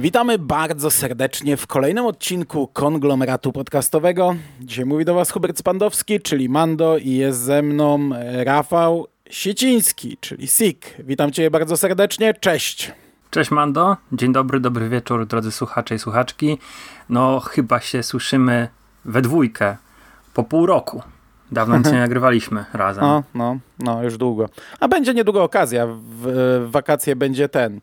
Witamy bardzo serdecznie w kolejnym odcinku konglomeratu podcastowego. Dzisiaj mówi do Was Hubert Spandowski, czyli Mando, i jest ze mną Rafał Sieciński, czyli Sik. Witam Cię bardzo serdecznie. Cześć. Cześć Mando, dzień dobry, dobry wieczór drodzy słuchacze i słuchaczki. No chyba się słyszymy we dwójkę po pół roku. Dawno nic nie nagrywaliśmy razem. No, no, no, już długo. A będzie niedługo okazja. W, w wakacje będzie ten e,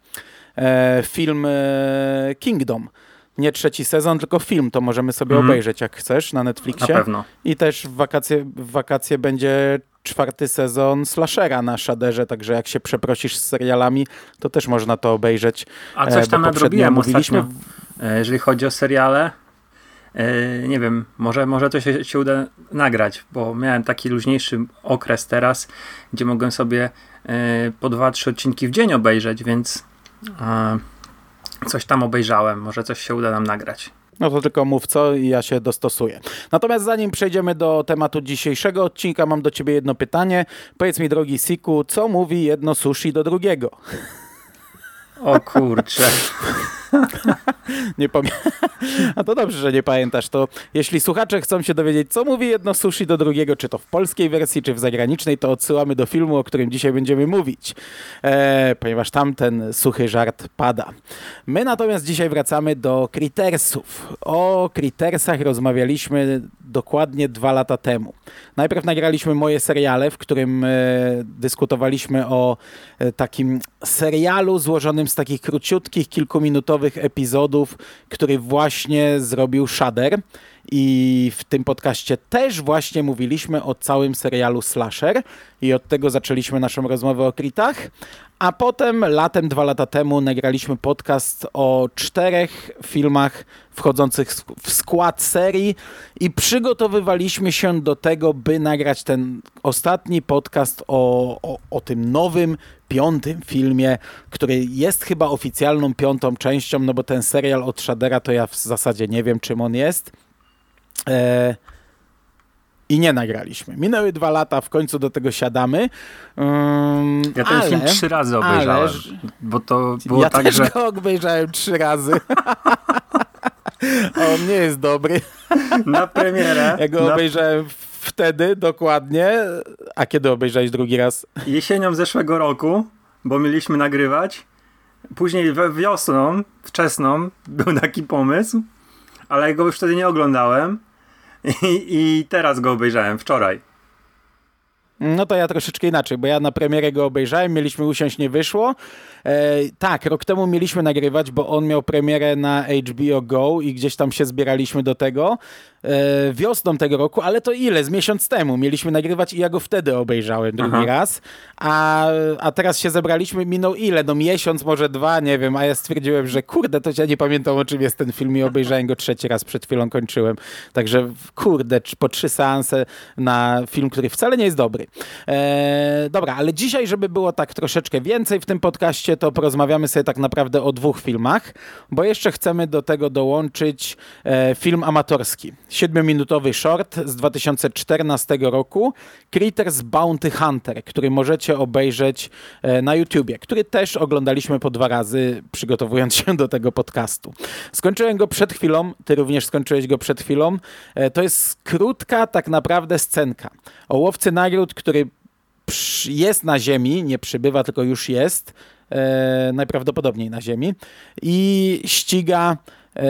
film e, Kingdom. Nie trzeci sezon, tylko film. To możemy sobie mm. obejrzeć, jak chcesz, na Netflixie. Na pewno. I też w wakacje, w wakacje będzie czwarty sezon slashera na Shaderze, także jak się przeprosisz z serialami, to też można to obejrzeć. A coś tam nadrobiłem mówiliśmy, ostatnio, e, jeżeli chodzi o seriale. E, nie wiem, może, może to się, się uda nagrać, bo miałem taki luźniejszy okres teraz, gdzie mogłem sobie e, po dwa, trzy odcinki w dzień obejrzeć, więc coś tam obejrzałem. Może coś się uda nam nagrać. No to tylko mów co i ja się dostosuję. Natomiast zanim przejdziemy do tematu dzisiejszego odcinka, mam do ciebie jedno pytanie. Powiedz mi, drogi Siku, co mówi jedno sushi do drugiego? O kurczę. nie pamiętam. A to dobrze, że nie pamiętasz. To jeśli słuchacze chcą się dowiedzieć, co mówi jedno sushi do drugiego, czy to w polskiej wersji, czy w zagranicznej, to odsyłamy do filmu, o którym dzisiaj będziemy mówić. E, ponieważ tam ten suchy żart pada. My natomiast dzisiaj wracamy do Crittersów. O Crittersach rozmawialiśmy dokładnie dwa lata temu. Najpierw nagraliśmy moje seriale, w którym e, dyskutowaliśmy o e, takim serialu złożonym z takich króciutkich, kilkuminutowych epizodów, który właśnie zrobił Shudder. I w tym podcaście też właśnie mówiliśmy o całym serialu Slasher i od tego zaczęliśmy naszą rozmowę o Kritach. A potem latem, dwa lata temu, nagraliśmy podcast o czterech filmach wchodzących w skład serii i przygotowywaliśmy się do tego, by nagrać ten ostatni podcast o, o, o tym nowym, piątym filmie, który jest chyba oficjalną piątą częścią, no bo ten serial od Shadera to ja w zasadzie nie wiem, czym on jest. E, i nie nagraliśmy. Minęły dwa lata, w końcu do tego siadamy. Um, ja ten ale, film trzy razy obejrzałem, ale, bo to było ja tak, też że... go obejrzałem trzy razy. On nie jest dobry. Na premierę. Ja go na... obejrzałem wtedy dokładnie. A kiedy obejrzałeś drugi raz? Jesienią zeszłego roku, bo mieliśmy nagrywać. Później wiosną, wczesną, był taki pomysł, ale go już wtedy nie oglądałem. I, I teraz go obejrzałem wczoraj. No to ja troszeczkę inaczej, bo ja na premierę go obejrzałem, mieliśmy usiąść, nie wyszło. E, tak, rok temu mieliśmy nagrywać, bo on miał premierę na HBO Go i gdzieś tam się zbieraliśmy do tego e, wiosną tego roku, ale to ile? Z miesiąc temu mieliśmy nagrywać i ja go wtedy obejrzałem drugi Aha. raz, a, a teraz się zebraliśmy, minął ile? No miesiąc, może dwa, nie wiem, a ja stwierdziłem, że kurde, to ja nie pamiętam o czym jest ten film i obejrzałem go trzeci raz, przed chwilą kończyłem. Także kurde, po trzy seanse na film, który wcale nie jest dobry. E, dobra, ale dzisiaj, żeby było tak troszeczkę więcej w tym podcaście, to porozmawiamy sobie tak naprawdę o dwóch filmach, bo jeszcze chcemy do tego dołączyć e, film amatorski. Siedmiominutowy short z 2014 roku, Critters Bounty Hunter, który możecie obejrzeć e, na YouTubie, który też oglądaliśmy po dwa razy, przygotowując się do tego podcastu. Skończyłem go przed chwilą, ty również skończyłeś go przed chwilą. E, to jest krótka tak naprawdę scenka o łowcy nagród, który jest na ziemi, nie przybywa, tylko już jest, e, najprawdopodobniej na ziemi i ściga e,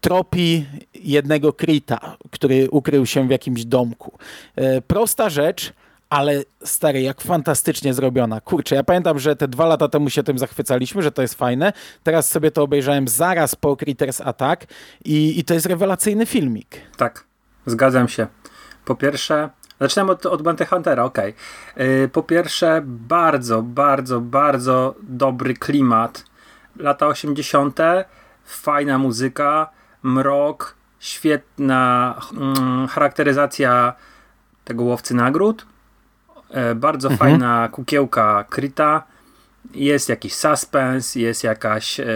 tropi jednego Krita, który ukrył się w jakimś domku. E, prosta rzecz, ale stary, jak fantastycznie zrobiona. Kurczę, ja pamiętam, że te dwa lata temu się tym zachwycaliśmy, że to jest fajne. Teraz sobie to obejrzałem zaraz po Critters Attack i, i to jest rewelacyjny filmik. Tak, zgadzam się. Po pierwsze, Zaczynamy od, od Bounty Huntera, okej. Okay. Yy, po pierwsze, bardzo, bardzo, bardzo dobry klimat. Lata 80., fajna muzyka, mrok, świetna mm, charakteryzacja tego łowcy nagród. Yy, bardzo mhm. fajna kukiełka Kryta jest jakiś suspens, jest jakaś e,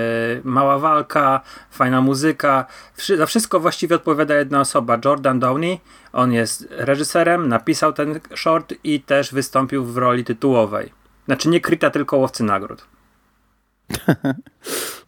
mała walka, fajna muzyka. Wszy za wszystko właściwie odpowiada jedna osoba, Jordan Downey. On jest reżyserem, napisał ten short i też wystąpił w roli tytułowej. Znaczy nie Kryta, tylko Łowcy Nagród.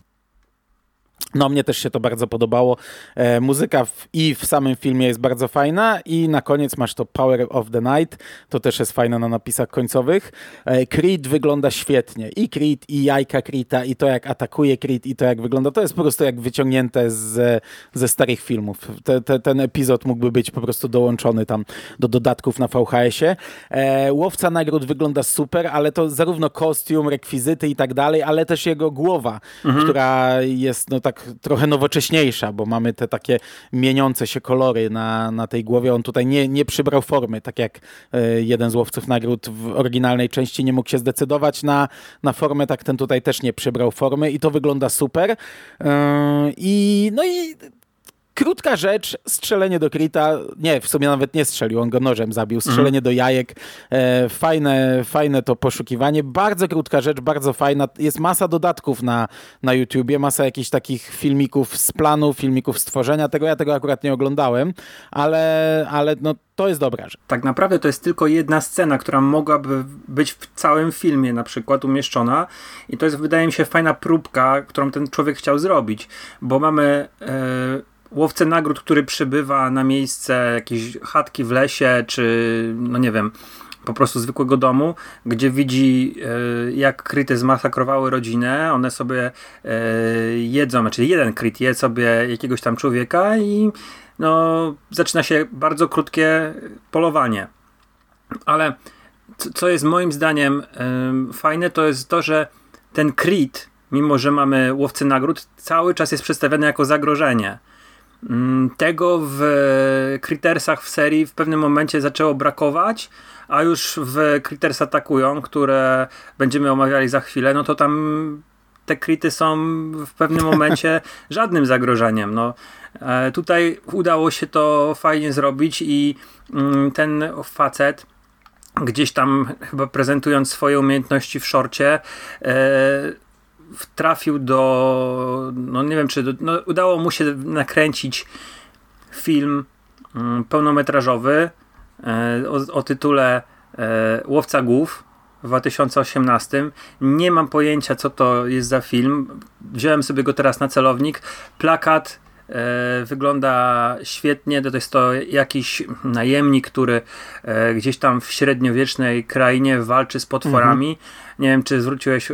No, mnie też się to bardzo podobało. E, muzyka w, i w samym filmie jest bardzo fajna i na koniec masz to Power of the Night, to też jest fajne na napisach końcowych. E, Creed wygląda świetnie. I Creed, i jajka Creed'a, i to jak atakuje Creed, i to jak wygląda. To jest po prostu jak wyciągnięte z, ze starych filmów. Te, te, ten epizod mógłby być po prostu dołączony tam do dodatków na VHS-ie. E, Łowca Nagród wygląda super, ale to zarówno kostium, rekwizyty i tak dalej, ale też jego głowa, mhm. która jest no tak trochę nowocześniejsza, bo mamy te takie mieniące się kolory na, na tej głowie. On tutaj nie, nie przybrał formy, tak jak e, jeden z łowców nagród w oryginalnej części nie mógł się zdecydować na, na formę, tak ten tutaj też nie przybrał formy i to wygląda super. E, I no i Krótka rzecz, strzelenie do Krita, nie, w sumie nawet nie strzelił, on go nożem zabił, strzelenie mhm. do jajek, e, fajne, fajne to poszukiwanie, bardzo krótka rzecz, bardzo fajna, jest masa dodatków na, na YouTubie, masa jakichś takich filmików z planu, filmików stworzenia. Tego, ja tego akurat nie oglądałem, ale, ale no, to jest dobra rzecz. Tak naprawdę to jest tylko jedna scena, która mogłaby być w całym filmie na przykład umieszczona. I to jest wydaje mi się fajna próbka, którą ten człowiek chciał zrobić, bo mamy... E, łowcę nagród, który przybywa na miejsce jakiejś chatki w lesie, czy no nie wiem, po prostu zwykłego domu, gdzie widzi e, jak kryty zmasakrowały rodzinę, one sobie e, jedzą, znaczy jeden kryt je sobie jakiegoś tam człowieka i no, zaczyna się bardzo krótkie polowanie. Ale co jest moim zdaniem fajne, to jest to, że ten Krit, mimo że mamy łowcy nagród, cały czas jest przedstawiany jako zagrożenie. Mm, tego w Crittersach w serii w pewnym momencie zaczęło brakować, a już w Critters Atakują, które będziemy omawiali za chwilę, no to tam te kryty są w pewnym momencie żadnym zagrożeniem. No, e, tutaj udało się to fajnie zrobić i mm, ten facet gdzieś tam chyba prezentując swoje umiejętności w szorcie e, trafił do, no nie wiem czy, do, no udało mu się nakręcić film mm, pełnometrażowy e, o, o, tytule e, Łowca Głów w 2018. Nie mam pojęcia co to jest za film. Wziąłem sobie go teraz na celownik. Plakat e, wygląda świetnie. To jest to jakiś najemnik, który gdzieś tam w średniowiecznej krainie walczy z potworami. Mhm. Nie wiem, czy zwróciłeś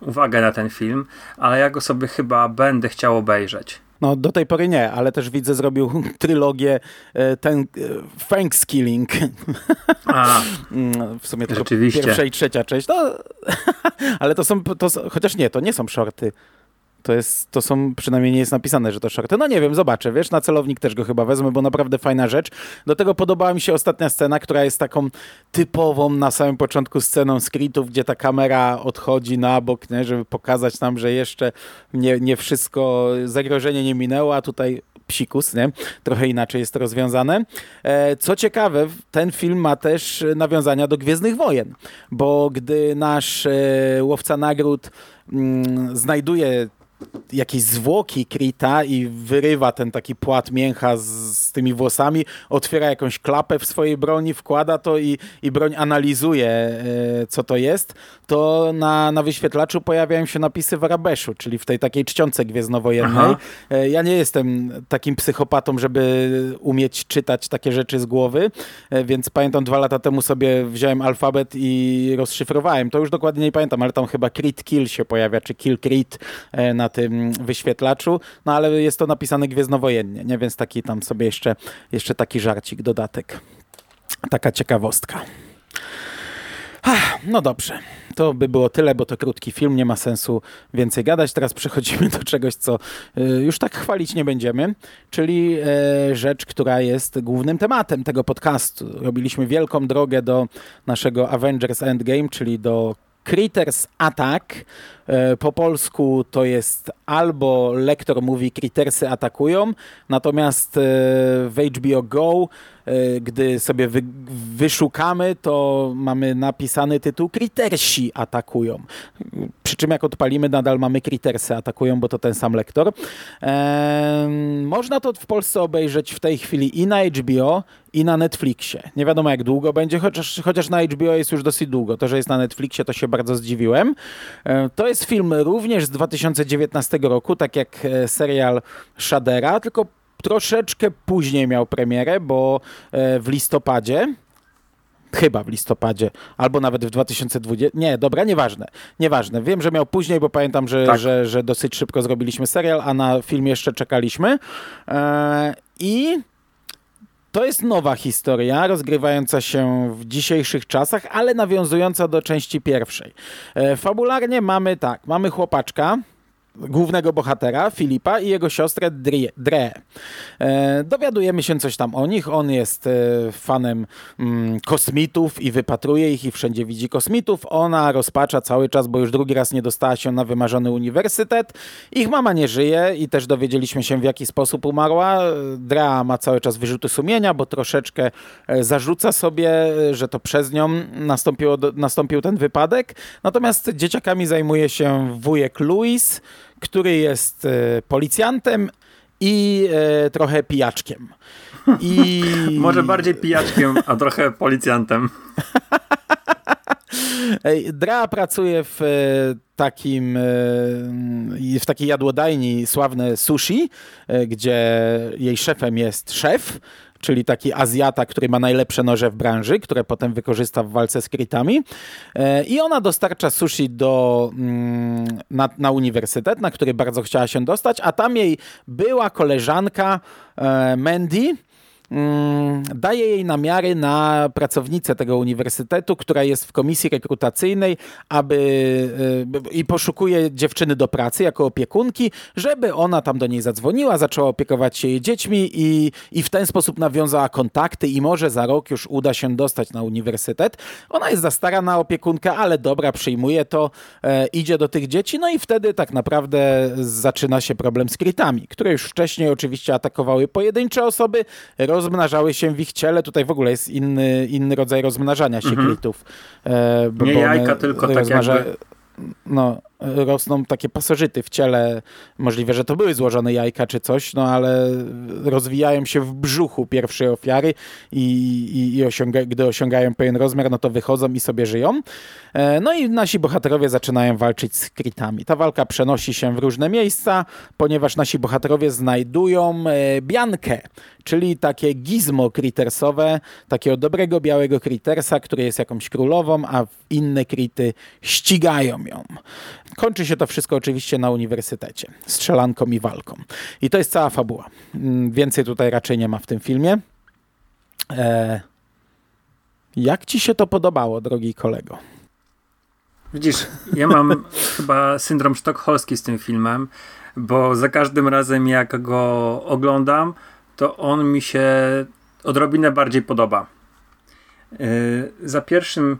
uwagę na ten film, ale ja go sobie chyba będę chciał obejrzeć. No do tej pory nie, ale też widzę, zrobił trylogię e, ten e, Thanksgiving. A, mm, w sumie tylko pierwsza i trzecia część. No, ale to są, to, chociaż nie, to nie są shorty. To, jest, to są, przynajmniej nie jest napisane, że to shorty. No nie wiem, zobaczę, wiesz, na celownik też go chyba wezmę, bo naprawdę fajna rzecz. Do tego podobała mi się ostatnia scena, która jest taką typową na samym początku sceną skrytów, gdzie ta kamera odchodzi na bok, nie, żeby pokazać nam, że jeszcze nie, nie wszystko, zagrożenie nie minęło, a tutaj psikus, nie? Trochę inaczej jest to rozwiązane. E, co ciekawe, ten film ma też nawiązania do Gwiezdnych Wojen, bo gdy nasz e, łowca nagród mm, znajduje jakieś zwłoki Krita i wyrywa ten taki płat mięcha z, z, tymi włosami, otwiera jakąś klapę w swojej broni, wkłada to i, i broń analizuje, e, co to jest, to na, na wyświetlaczu pojawiają się napisy w arabeszu, czyli w tej takiej czcionce gwiezdnowojennej. E, ja nie jestem takim psychopatą, żeby umieć czytać takie rzeczy z głowy, e, więc pamiętam dwa lata temu sobie wziąłem alfabet i rozszyfrowałem. To już dokładnie nie pamiętam, ale tam chyba Crit Kill się pojawia, czy Kill Crit e, na tym wyświetlaczu, no ale jest to napisane gwiezdnowojennie, nie? więc taki tam sobie jeszcze, jeszcze taki żarcik, dodatek. Taka ciekawostka. No dobrze, to by było tyle, bo to krótki film, nie ma sensu więcej gadać. Teraz przechodzimy do czegoś, co y, już tak chwalić nie będziemy, czyli e, rzecz, która jest głównym tematem tego podcastu. Robiliśmy wielką drogę do naszego Avengers Endgame, czyli do Critters Attack. E, po polsku to jest albo lektor mówi Crittersy atakują, natomiast e, w HBO Go gdy sobie wy, wyszukamy, to mamy napisany tytuł Kritersi atakują. Przy czym jak odpalimy, nadal mamy Kritersy atakują, bo to ten sam lektor. Eee, można to w Polsce obejrzeć w tej chwili i na HBO, i na Netflixie. Nie wiadomo jak długo będzie, chociaż, chociaż na HBO jest już dosyć długo. To, że jest na Netflixie, to się bardzo zdziwiłem. E, to jest film również z 2019 roku, tak jak e, serial Shadera, tylko troszeczkę później miał premierę, bo e, w listopadzie chyba w listopadzie, albo nawet w 2020. Nie, dobra, nieważne. Nieważne. Wiem, że miał później, bo pamiętam, że, tak. że, że dosyć szybko zrobiliśmy serial, a na film jeszcze czekaliśmy. I to jest nowa historia, rozgrywająca się w dzisiejszych czasach, ale nawiązująca do części pierwszej. E, fabularnie mamy tak, mamy chłopaczka, głównego bohatera, Filipa i jego siostrę Dre. E, dowiadujemy się coś tam o nich. On jest e, fanem mm, kosmitów i wypatruje ich i wszędzie widzi kosmitów. Ona rozpacza cały czas, bo już drugi raz nie dostała się na wymarzony uniwersytet. Ich mama nie żyje i też dowiedzieliśmy się w jaki sposób umarła. Drea ma cały czas wyrzuty sumienia, bo troszeczkę e, zarzuca sobie, że to przez nią nastąpił ten wypadek. Natomiast dzieciakami zajmuje się wujek Louis, który jest e, policjantem i e, trochę pijaczkiem. I... Może bardziej pijaczkiem, a trochę policjantem. Dra pracuje w e, takim w takiej jadłodajni sławne sushi, gdzie jej szefem jest szef, czyli taki Azjata, który ma najlepsze noże w branży, które potem wykorzysta w walce z krytami. E, I ona dostarcza sushi do, mm, na, na uniwersytet, na który bardzo chciała się dostać, a tam jej była koleżanka e, Mandy, daje jej namiary na pracownicę tego uniwersytetu, która jest w komisji rekrutacyjnej, aby y, i poszukuje dziewczyny do pracy jako opiekunki, żeby ona tam do niej zadzwoniła, zaczęła opiekować się jej dziećmi i, i w ten sposób nawiązała kontakty i może za rok już uda się dostać na uniwersytet. Ona jest za stara na opiekunkę, ale dobra, przyjmuje to, e, idzie do tych dzieci, no i wtedy tak naprawdę zaczyna się problem z krytami, które już wcześniej oczywiście atakowały pojedyncze osoby, roz rozmnażały się w ich ciele. Tutaj w ogóle jest inny, inny rodzaj rozmnażania się mhm. klitów. E, Nie jajka, tylko tak jakby... No, rosną takie pasożyty w ciele. Możliwe, że to były złożone jajka czy coś, no ale rozwijają się w brzuchu pierwszej ofiary i, i, i osiąga, gdy osiągają pewien rozmiar, no to wychodzą i sobie żyją. E, no i nasi bohaterowie zaczynają walczyć z kritami. Ta walka przenosi się w różne miejsca, ponieważ nasi bohaterowie znajdują e, biankę, czyli takie gizmo kritersowe, takiego dobrego białego kritersa, który jest jakąś królową, a inne krity ścigają ją. Kończy się to wszystko oczywiście na uniwersytecie, strzelanką i walką. I to jest cała fabuła. Mm, więcej tutaj raczej nie ma w tym filmie. E... Jak ci się to podobało, drogi kolego? Widzisz, ja mam chyba syndrom sztokholmski z tym filmem, bo za każdym razem jak go oglądam, to on mi się odrobinę bardziej podoba. Yy, za pierwszym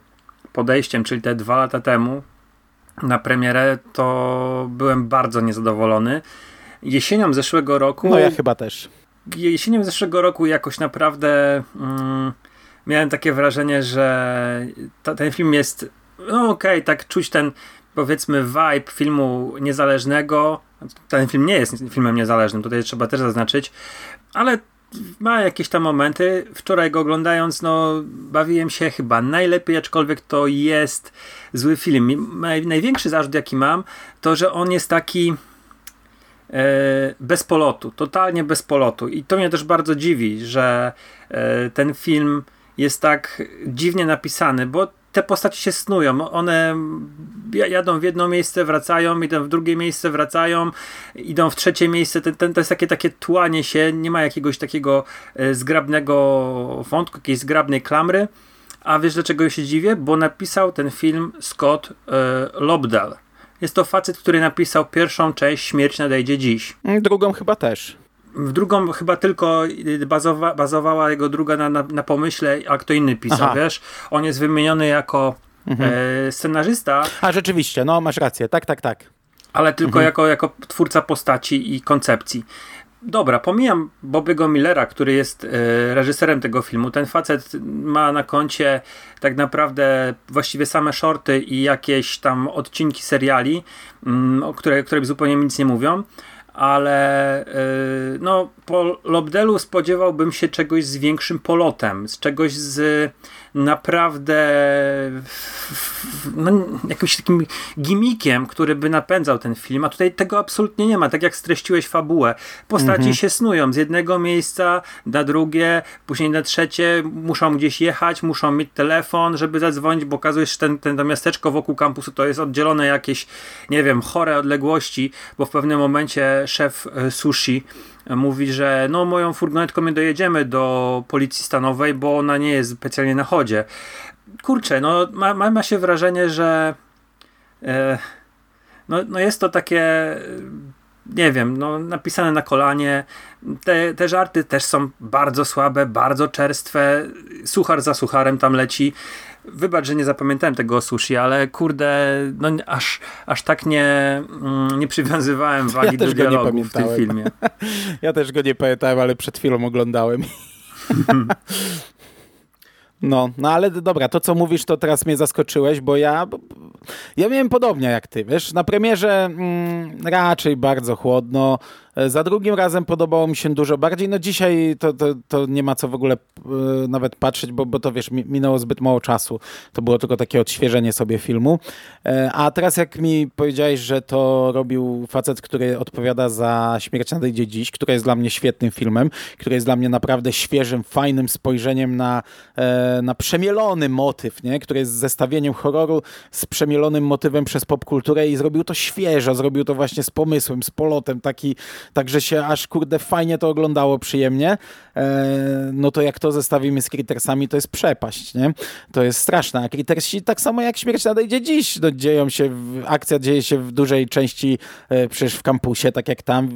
podejściem, czyli te dwa lata temu, na premierę, to byłem bardzo niezadowolony. Jesienią zeszłego roku. No ja chyba też. Jesienią zeszłego roku jakoś naprawdę mm, miałem takie wrażenie, że ta, ten film jest. No okej, okay, tak czuć ten powiedzmy vibe filmu niezależnego. Ten film nie jest filmem niezależnym, tutaj trzeba też zaznaczyć, ale ma jakieś tam momenty. Wczoraj go oglądając, no bawiłem się chyba najlepiej, aczkolwiek to jest zły film. Największy zarzut, jaki mam, to że on jest taki e, bez polotu, totalnie bez polotu. I to mnie też bardzo dziwi, że e, ten film jest tak dziwnie napisany, bo te postacie się snują. One jadą w jedno miejsce, wracają, idą w drugie miejsce, wracają, idą w trzecie miejsce. Ten, ten, to jest takie, takie tłanie się, nie ma jakiegoś takiego e, zgrabnego wątku, jakiejś zgrabnej klamry. A wiesz dlaczego się dziwię? Bo napisał ten film Scott e, Lobdell. Jest to facet, który napisał pierwszą część Śmierć nadejdzie dziś. Drugą chyba też. W drugą chyba tylko bazowa, bazowała jego druga na, na, na, pomyśle, a kto inny pisał, Aha. wiesz? On jest wymieniony jako mhm. e, scenarzysta. A rzeczywiście, no masz rację, tak, tak, tak. Ale tylko mhm. jako, jako twórca postaci i koncepcji. dobra, pomijam Bobiego Millera, który jest e, reżyserem tego filmu. Ten facet ma na koncie tak naprawdę właściwie same shorty i jakieś tam odcinki seriali, mm, które, które zupełnie nic nie mówią ale yy, no, po Lobdelu spodziewałbym się czegoś z większym polotem, z czegoś z naprawdę no, jakimś takim gimikiem, który by napędzał ten film, a tutaj tego absolutnie nie ma, tak jak streściłeś fabułę. Postaci mhm. się snują z jednego miejsca na drugie, później na trzecie, muszą gdzieś jechać, muszą mieć telefon, żeby zadzwonić, bo okazuje się, że ten, ten, to miasteczko wokół kampusu to jest oddzielone jakieś, nie wiem, chore odległości, bo w pewnym momencie szef e, sushi mówi, że no moją furgonetką nie dojedziemy do policji stanowej, bo ona nie jest specjalnie na chodzie. Kurczę, no ma, ma, ma się wrażenie, że e, no, no jest to takie nie wiem, no napisane na kolanie. Te, te żarty też są bardzo słabe, bardzo czerstwe. Suchar za sucharem tam leci. Wybacz, że nie zapamiętałem tego o sushi, ale kurde, no aż, aż tak nie, mm, nie przywiązywałem wagi ja do dialogu w tym filmie. ja też go nie pamiętałem, ale przed chwilą oglądałem. No, no ale dobra, to co mówisz, to teraz mnie zaskoczyłeś, bo ja, ja miałem podobnie jak ty, wiesz, na premierze mm, raczej bardzo chłodno, za drugim razem podobało mi się dużo bardziej. No dzisiaj to, to, to nie ma co w ogóle e, nawet patrzeć, bo, bo to wiesz, minęło zbyt mało czasu. To było tylko takie odświeżenie sobie filmu. E, a teraz jak mi powiedziałeś, że to robił facet, który odpowiada za Śmierć nadejdzie dziś, który jest dla mnie świetnym filmem, który jest dla mnie naprawdę świeżym, fajnym spojrzeniem na, na przemielony motyw, nie? który jest zestawieniem horroru z przemielonym motywem przez popkulturę i zrobił to świeżo, zrobił to właśnie z pomysłem, z polotem, taki Także się aż kurde fajnie to oglądało, przyjemnie. E, no to jak to zestawimy z Crittersami, to jest przepaść, nie? To jest straszne. A Crittersi tak samo jak Śmierć nadejdzie dziś, no, dzieją się, akcja dzieje się w dużej części e, przecież w kampusie, tak jak tam.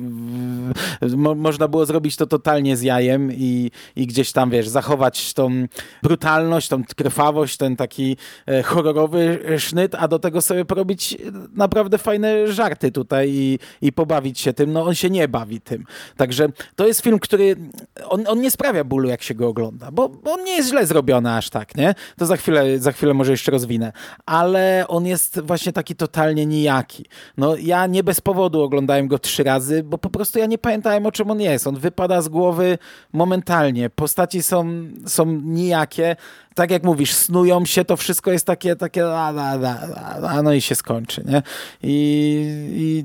Mo można było zrobić to totalnie z jajem i, i gdzieś tam, wiesz, zachować tą brutalność, tą krwawość, ten taki e, horrorowy sznyt, a do tego sobie porobić naprawdę fajne żarty tutaj i, i pobawić się tym. No on się nie bawi tym. Także to jest film, który on, on nie sprawia bólu, jak się go ogląda, bo, bo on nie jest źle zrobiony aż tak, nie? To za chwilę, za chwilę może jeszcze rozwinę. Ale on jest właśnie taki totalnie nijaki. No ja nie bez powodu oglądałem go trzy razy, bo po prostu ja nie pamiętałem, o czym on jest. On wypada z głowy momentalnie. Postaci są, są nijakie. Tak jak mówisz, snują się, to wszystko jest takie, takie a, a, a, a no i się skończy, nie? I, i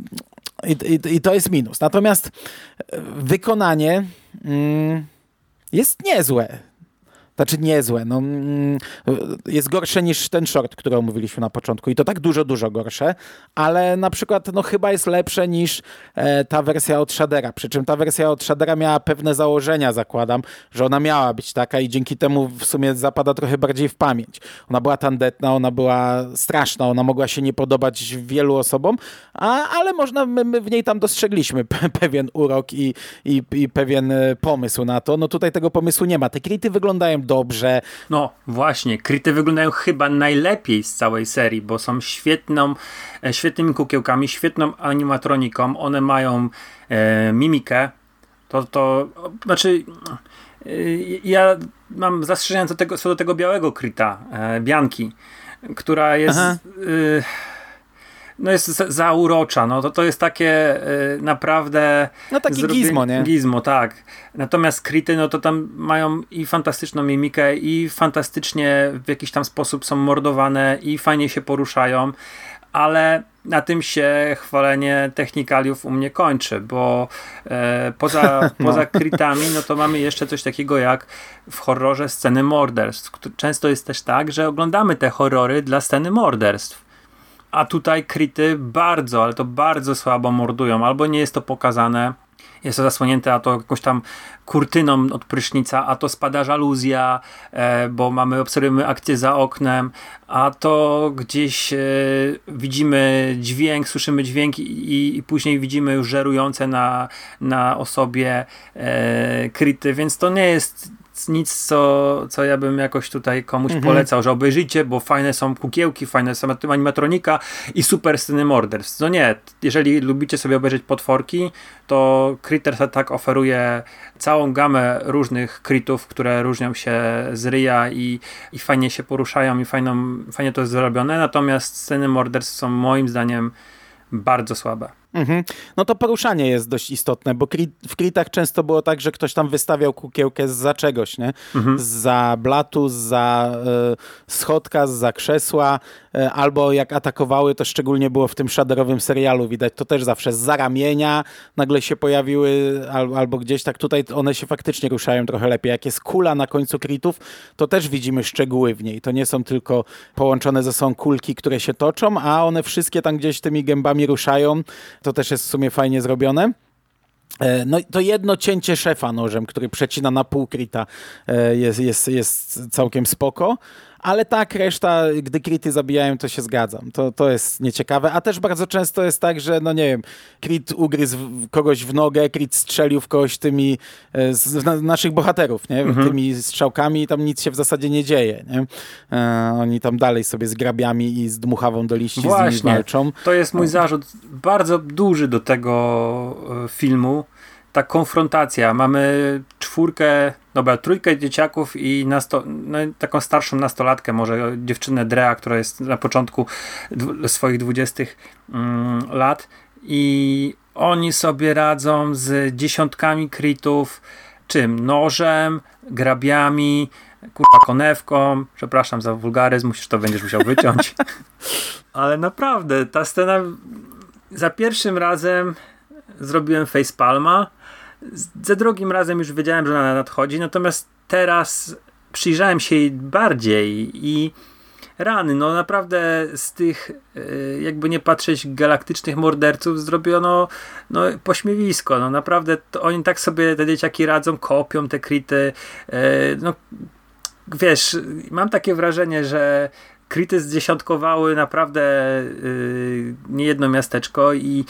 i, i, I, to jest minus. Natomiast wykonanie mm, jest niezłe. Znaczy niezłe. No, mm, jest gorsze niż ten short, który omówiliśmy na początku. I to tak dużo, dużo gorsze. Ale na przykład no, chyba jest lepsze niż e, ta wersja od Shadera. Przy czym ta wersja od Shadera miała pewne założenia, zakładam, że ona miała być taka i dzięki temu w sumie zapada trochę bardziej w pamięć. Ona była tandetna, ona była straszna, ona mogła się nie podobać wielu osobom, a, ale można, my, my w niej tam dostrzegliśmy pewien urok i, i, i pewien e, pomysł na to. No tutaj tego pomysłu nie ma. Te krity wyglądają dobrze. No właśnie, kryty wyglądają chyba najlepiej z całej serii, bo są świetną, e, świetnymi kukiełkami, świetną animatroniką. One mają e, mimikę. To, to znaczy. E, ja mam zastrzeżenia co do tego, co do tego białego kryta, e, Bianki, która jest. No jest zaurocza, no to, to jest takie y, naprawdę... No taki gizmo, nie? Gizmo, tak. Natomiast Krity, no to tam mają i fantastyczną mimikę i fantastycznie w jakiś tam sposób są mordowane i fajnie się poruszają, ale na tym się chwalenie technikaliów u mnie kończy, bo e, poza, no. poza krytami, no to mamy jeszcze coś takiego jak w horrorze sceny morderstw. Często jest też tak, że oglądamy te horrory dla sceny morderstw a tutaj kryty bardzo, ale to bardzo słabo mordują. Albo nie jest to pokazane, jest to zasłonięte, a to jakąś tam kurtyną od prysznica, a to spada żaluzja, e, bo mamy, obserwujemy akcję za oknem, a to gdzieś e, widzimy dźwięk, słyszymy dźwięk i, i, później widzimy już żerujące na, na osobie e, kryty, więc to nie jest nic co, co ja bym jakoś tutaj komuś mhm. polecał, że obejrzyjcie, bo fajne są kukiełki, fajne są animatronika i super sceny morderstw. No nie, jeżeli lubicie sobie obejrzeć potworki, to Critters Attack oferuje całą gamę różnych critów, które różnią się z ryja i, i fajnie się poruszają i fajną, fajnie to jest zrobione, natomiast sceny morderstw są moim zdaniem bardzo słabe. Mhm. No to poruszanie jest dość istotne, bo w kritach często było tak, że ktoś tam wystawiał kukiełkę za czegoś, nie? Mhm. Za blatu, za y, schodka, za krzesła, y, albo jak atakowały, to szczególnie było w tym shaderowym serialu widać, to też zawsze za ramienia nagle się pojawiły, al, albo gdzieś tak tutaj one się faktycznie ruszają trochę lepiej. Jak jest kula na końcu kritów, to też widzimy szczegóły w niej. To nie są tylko połączone ze sobą kulki, które się toczą, a one wszystkie tam gdzieś tymi gębami ruszają to też jest w sumie fajnie zrobione. E, no to jedno cięcie szefa nożem, który przecina na pół krita e, jest, jest, jest całkiem spoko. Ale tak, reszta, gdy krity zabijają, to się zgadzam. To, to jest nieciekawe. A też bardzo często jest tak, że no nie wiem, krit ugryzł kogoś w nogę, krit strzelił w kogoś tymi e, z naszych bohaterów, nie? Mhm. Tymi strzałkami i tam nic się w zasadzie nie dzieje, nie? E, oni tam dalej sobie z grabiami i z dmuchawą do liści Właśnie. z nimi walczą. To jest mój zarzut bardzo duży do tego e, filmu, ta konfrontacja. Mamy czwórkę, dobra, trójkę dzieciaków i nasto, no, taką starszą nastolatkę, może dziewczynę Drea, która jest na początku swoich dwudziestych mm, lat i oni sobie radzą z dziesiątkami kritów, czym? Nożem, grabiami, kurwa konewką, przepraszam za wulgaryzm, musisz to będziesz musiał wyciąć. Ale naprawdę, ta scena za pierwszym razem zrobiłem facepalma, za drugim razem już wiedziałem, że ona nadchodzi, natomiast teraz przyjrzałem się jej bardziej i rany, no naprawdę z tych e, jakby nie patrzeć galaktycznych morderców zrobiono no, pośmiewisko, no naprawdę oni tak sobie te dzieciaki radzą, kopią te krity, e, no wiesz, mam takie wrażenie, że Kryty zdziesiątkowały naprawdę yy, niejedno miasteczko i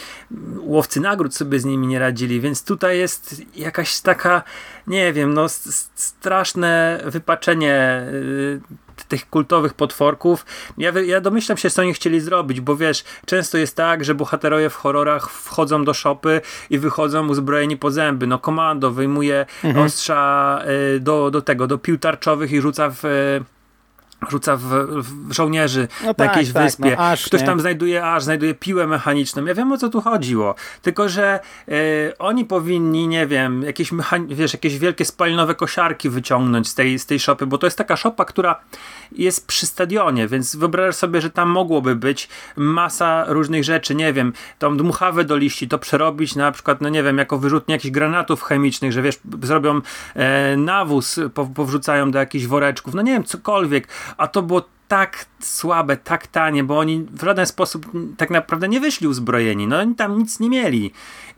łowcy nagród sobie z nimi nie radzili, więc tutaj jest jakaś taka, nie wiem, no straszne wypaczenie yy, tych kultowych potworków. Ja, ja domyślam się, co oni chcieli zrobić, bo wiesz, często jest tak, że bohaterowie w horrorach wchodzą do szopy i wychodzą uzbrojeni po zęby. No komando wyjmuje mhm. ostrza y, do, do tego, do pił tarczowych i rzuca w rzuca w, w żołnierzy no na tak, jakiejś tak, wyspie. No, aż, Ktoś nie? tam znajduje aż, znajduje piłę mechaniczną. Ja wiem o co tu chodziło. Tylko, że y, oni powinni, nie wiem, jakieś, wiesz, jakieś wielkie spalinowe kosiarki wyciągnąć z tej, z tej szopy, bo to jest taka szopa, która jest przy stadionie, więc wyobraź sobie, że tam mogłoby być masa różnych rzeczy, nie wiem, tą dmuchawę do liści, to przerobić na przykład, no nie wiem, jako wyrzutnie jakichś granatów chemicznych, że wiesz, zrobią e, nawóz, po, powrzucają do jakichś woreczków, no nie wiem, cokolwiek, a to było tak słabe, tak tanie, bo oni w żaden sposób tak naprawdę nie wyszli uzbrojeni. No oni tam nic nie mieli.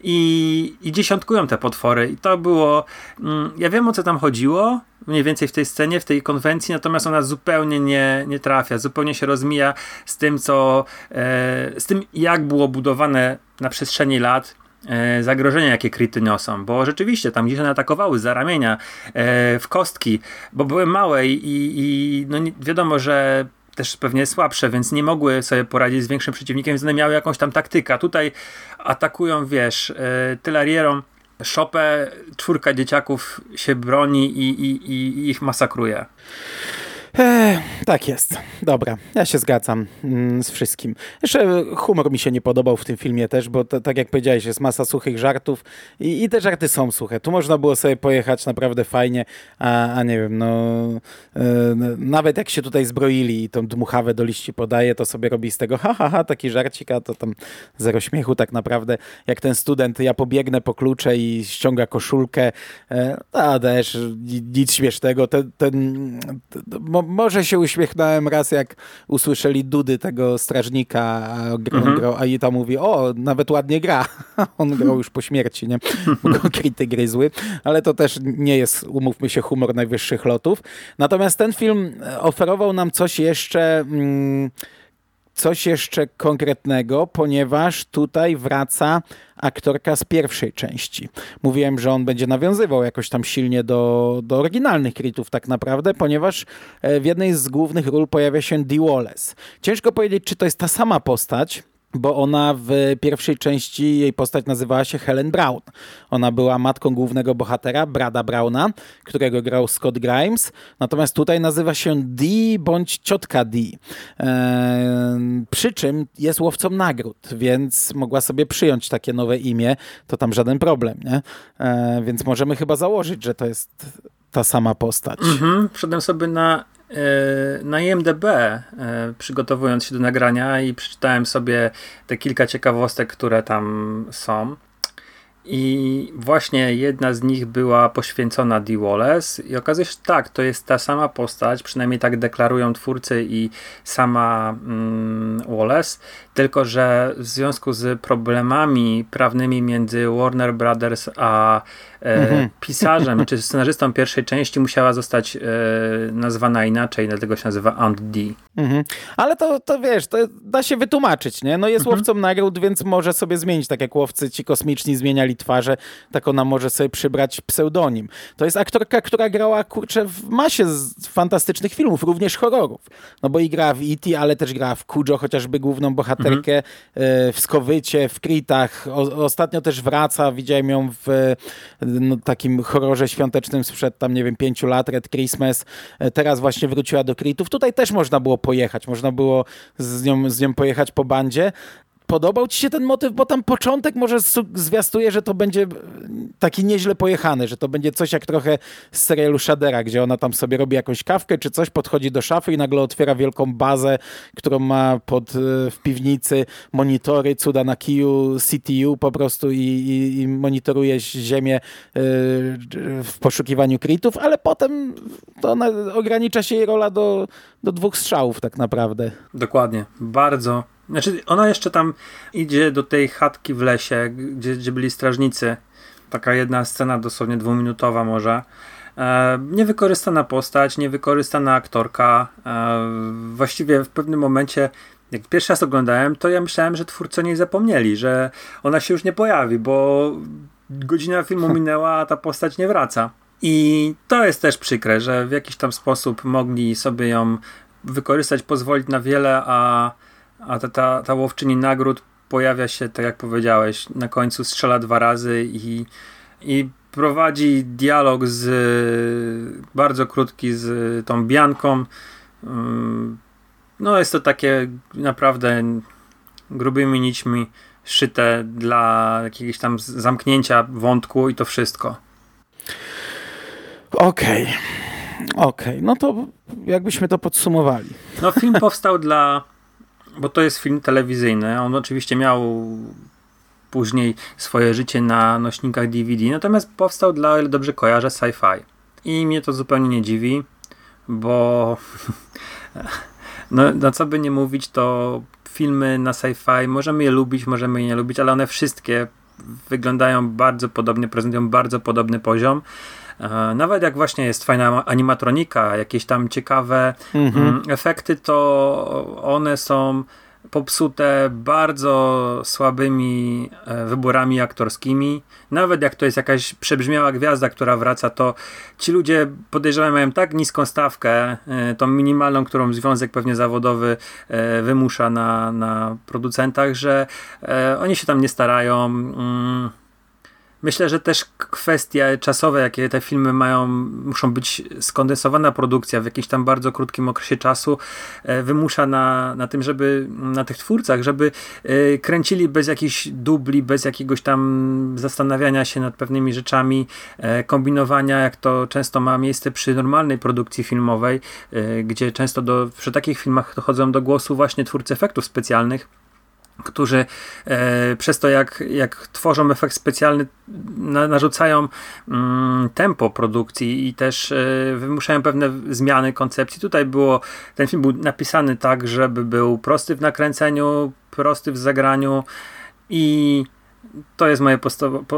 I, i dziesiątkują te potwory. I to było. Mm, ja wiem o co tam chodziło, mniej więcej w tej scenie, w tej konwencji, natomiast ona zupełnie nie, nie trafia, zupełnie się rozmija z tym, co. E, z tym, jak było budowane na przestrzeni lat zagrożenia, jakie kryty niosą, bo rzeczywiście tam gdzieś one atakowały za ramienia, e, w kostki, bo były małe i, i no wiadomo, że też pewnie słabsze, więc nie mogły sobie poradzić z większym przeciwnikiem, więc one miały jakąś tam taktykę. Tutaj atakują, wiesz, e, tylarierą szopę, czwórka dzieciaków się broni i, i, i ich masakruje. Eee, tak jest. Dobra, ja się zgadzam mm, z wszystkim. Jeszcze humor mi się nie podobał w tym filmie też, bo to, tak jak powiedziałeś, jest masa suchych żartów i, i, te żarty są suche. Tu można było sobie pojechać naprawdę fajnie, a, a nie wiem, no e, nawet jak się tutaj zbroili i tą dmuchawę do liści podaje, to sobie robi z tego ha, ha, ha, taki żarcik, a to tam zero śmiechu tak naprawdę. Jak ten student, ja pobiegnę po klucze i ściąga koszulkę, e, a też nic śmiesznego. Ten, ten, ten może się uśmiechnąłem raz, jak usłyszeli dudy tego strażnika, a, mhm. grał, a i tam mówi, o, nawet ładnie gra. On grał już po śmierci, nie? Bo kryty gryzły. Ale to też nie jest, umówmy się, humor najwyższych lotów. Natomiast ten film oferował nam coś jeszcze... Mm, coś jeszcze konkretnego, ponieważ tutaj wraca aktorka z pierwszej części. Mówiłem, że on będzie nawiązywał jakoś tam silnie do, do oryginalnych Creedów tak naprawdę, ponieważ e, w jednej z głównych ról pojawia się Dee Wallace. Ciężko powiedzieć, czy to jest ta sama postać, bo ona w pierwszej części jej postać nazywała się Helen Brown. Ona była matką głównego bohatera, Brada Browna, którego grał Scott Grimes, natomiast tutaj nazywa się Dee bądź ciotka Dee. Eee, przy czym jest łowcą nagród, więc mogła sobie przyjąć takie nowe imię, to tam żaden problem, nie? Eee, więc możemy chyba założyć, że to jest ta sama postać. Mhm, sobie na na IMDB, e, przygotowując się do nagrania i przeczytałem sobie te kilka ciekawostek, które tam są. I właśnie jedna z nich była poświęcona Dee Wallace i okazuje się, że tak, to jest ta sama postać, przynajmniej tak deklarują twórcy i sama mm, Wallace, tylko że w związku z problemami prawnymi między Warner Brothers a e, mhm. pisarzem czy scenarzystą pierwszej części musiała zostać e, nazwana inaczej, dlatego się nazywa Aunt D. Mhm. Ale to, to wiesz, to da się wytłumaczyć, nie? No jest mhm. łowcą nagród, więc może sobie zmienić, tak jak łowcy ci kosmiczni zmieniali twarze, tak ona może sobie przybrać pseudonim. To jest aktorka, która grała, kurczę, w masie fantastycznych filmów, również horrorów. No bo i gra w E.T., ale też gra w Kujo, chociażby główną bohaterkę, mhm. w Skowycie, w Kritach. O, ostatnio też wraca, widziałem ją w no, takim horrorze świątecznym sprzed tam, nie wiem, pięciu lat, Red Christmas. E, teraz właśnie wróciła do Kritów. Tutaj też można było pojechać, można było z nią, z nią pojechać po bandzie, Podobał ci się ten motyw, bo tam początek może zwiastuje, że to będzie taki nieźle pojechany, że to będzie coś jak trochę z serialu Shadera, gdzie ona tam sobie robi jakąś kawkę czy coś, podchodzi do szafy i nagle otwiera wielką bazę, którą ma pod, e, w piwnicy monitory, cuda na kiju, CTU po prostu i, i, i monitoruje ziemię e, w poszukiwaniu kritów, ale potem to ona, ogranicza się jej rola do, do dwóch strzałów tak naprawdę. Dokładnie. Bardzo znaczy, ona jeszcze tam idzie do tej chatki w lesie, gdzie, gdzie byli strażnicy. Taka jedna scena, dosłownie dwuminutowa może. E, niewykorzystana postać, niewykorzystana aktorka. E, właściwie w pewnym momencie, jak pierwszy raz oglądałem, to ja myślałem, że twórcy o niej zapomnieli, że ona się już nie pojawi, bo godzina filmu minęła, a ta postać nie wraca. I to jest też przykre, że w jakiś tam sposób mogli sobie ją wykorzystać, pozwolić na wiele, a a ta, ta, ta łowczyni nagród pojawia się, tak jak powiedziałeś, na końcu strzela dwa razy i, i prowadzi dialog z bardzo krótki z tą Bianką. Mm, no jest to takie naprawdę grubymi nićmi szyte dla jakiegoś tam zamknięcia wątku i to wszystko. Okej. Okay. Okej, okay. no to jakbyśmy to podsumowali. No film powstał dla bo to jest film telewizyjny. On oczywiście miał później swoje życie na nośnikach DVD, natomiast powstał dla, o ile dobrze kojarzę, sci-fi. I mnie to zupełnie nie dziwi, bo no, no co by nie mówić, to filmy na sci-fi, możemy je lubić, możemy je nie lubić, ale one wszystkie wyglądają bardzo podobnie, prezentują bardzo podobny poziom. E, nawet jak właśnie jest fajna animatronika, jakieś tam ciekawe mhm. Mm, efekty, to one są popsute bardzo słabymi e, wyborami aktorskimi. Nawet jak to jest jakaś przebrzmiała gwiazda, która wraca, to ci ludzie podejrzewam mają tak niską stawkę, e, tą minimalną, którą związek pewnie zawodowy wymusza na, na producentach, że oni się tam nie starają. Myślę, że też kwestie czasowe, jakie te filmy mają, muszą być skondensowana produkcja w jakimś tam bardzo krótkim okresie czasu, e, wymusza na, na tym, żeby na tych twórcach, żeby e, kręcili bez jakichś dubli, bez jakiegoś tam zastanawiania się nad pewnymi rzeczami, e, kombinowania, jak to często ma miejsce przy normalnej produkcji filmowej, gdzie często do, przy takich filmach dochodzą do głosu właśnie twórcy efektów specjalnych którzy e, przez to, jak, jak tworzą efekt specjalny, na, narzucają mm, tempo produkcji i też e, wymuszają pewne zmiany koncepcji. Tutaj było, ten film był napisany tak, żeby był prosty w nakręceniu, prosty w zagraniu i to jest moje po,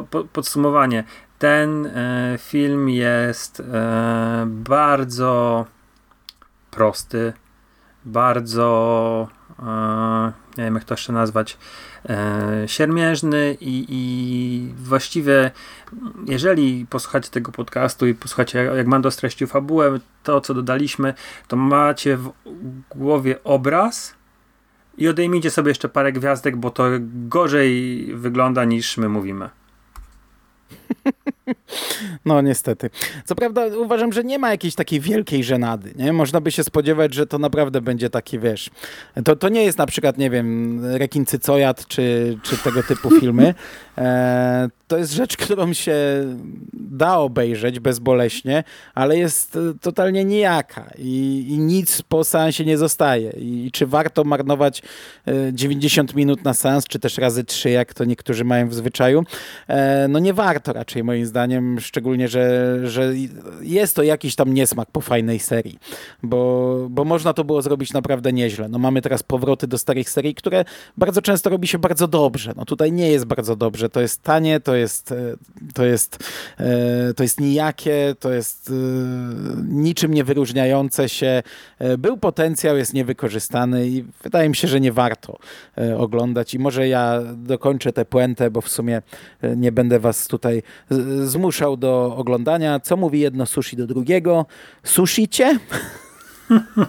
po, podsumowanie. Ten e, film jest e, bardzo prosty, bardzo e, nie wiem jak to jeszcze nazwać, e, siermiężny i, i właściwie jeżeli posłuchacie tego podcastu i posłuchacie jak Mando streścił fabułę, to co dodaliśmy, to macie w głowie obraz i odejmijcie sobie jeszcze parę gwiazdek, bo to gorzej wygląda niż my mówimy. No niestety. Co prawda uważam, że nie ma jakiejś takiej wielkiej żenady. Nie? Można by się spodziewać, że to naprawdę będzie taki, wiesz, to, to nie jest na przykład, nie wiem, Rekin Cycojat czy, czy tego typu filmy. E, to jest rzecz, którą się da obejrzeć bezboleśnie, ale jest totalnie nijaka i, i nic po seansie nie zostaje. I, I, czy warto marnować 90 e, minut na seans, czy też razy 3, jak to niektórzy mają w zwyczaju? E, no nie warto raczej moim zdaniem, szczególnie, że, że jest to jakiś tam niesmak po fajnej serii, bo, bo można to było zrobić naprawdę nieźle. No mamy teraz powroty do starych serii, które bardzo często robi się bardzo dobrze. No tutaj nie jest bardzo dobrze, to jest tanie, to jest, e, to jest, e, to jest nijakie, to jest e, niczym nie wyróżniające się. Był potencjał, jest niewykorzystany i wydaje mi się, że nie warto oglądać i może ja dokończę tę puentę, bo w sumie nie będę was tutaj zmuszał do oglądania. Co mówi jedno sushi do drugiego? Sushicie?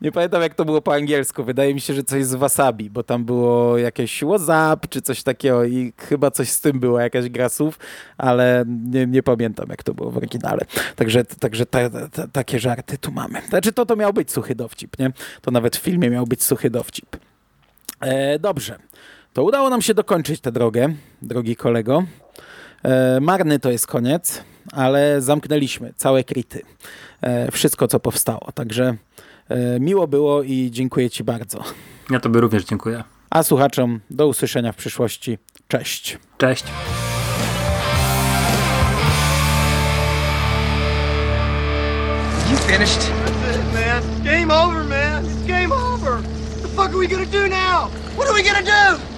Nie pamiętam, jak to było po angielsku. Wydaje mi się, że coś z wasabi, bo tam było jakieś WhatsApp czy coś takiego i chyba coś z tym było, jakaś gra słów, ale nie, nie pamiętam, jak to było w oryginale. Także, także ta, ta, takie żarty tu mamy. Znaczy, to to miał być suchy dowcip, nie? To nawet w filmie miał być suchy dowcip. E, dobrze. To udało nam się dokończyć tę drogę, drogi kolego. E, marny to jest koniec, ale zamknęliśmy całe krity. E, wszystko, co powstało. Także e, miło było i dziękuję Ci bardzo. Ja Tobie również dziękuję. A słuchaczom do usłyszenia w przyszłości. Cześć. Cześć. You finished? That's it, man. Game over, man. It's game over. What the fuck are we gonna do now? What are we gonna do?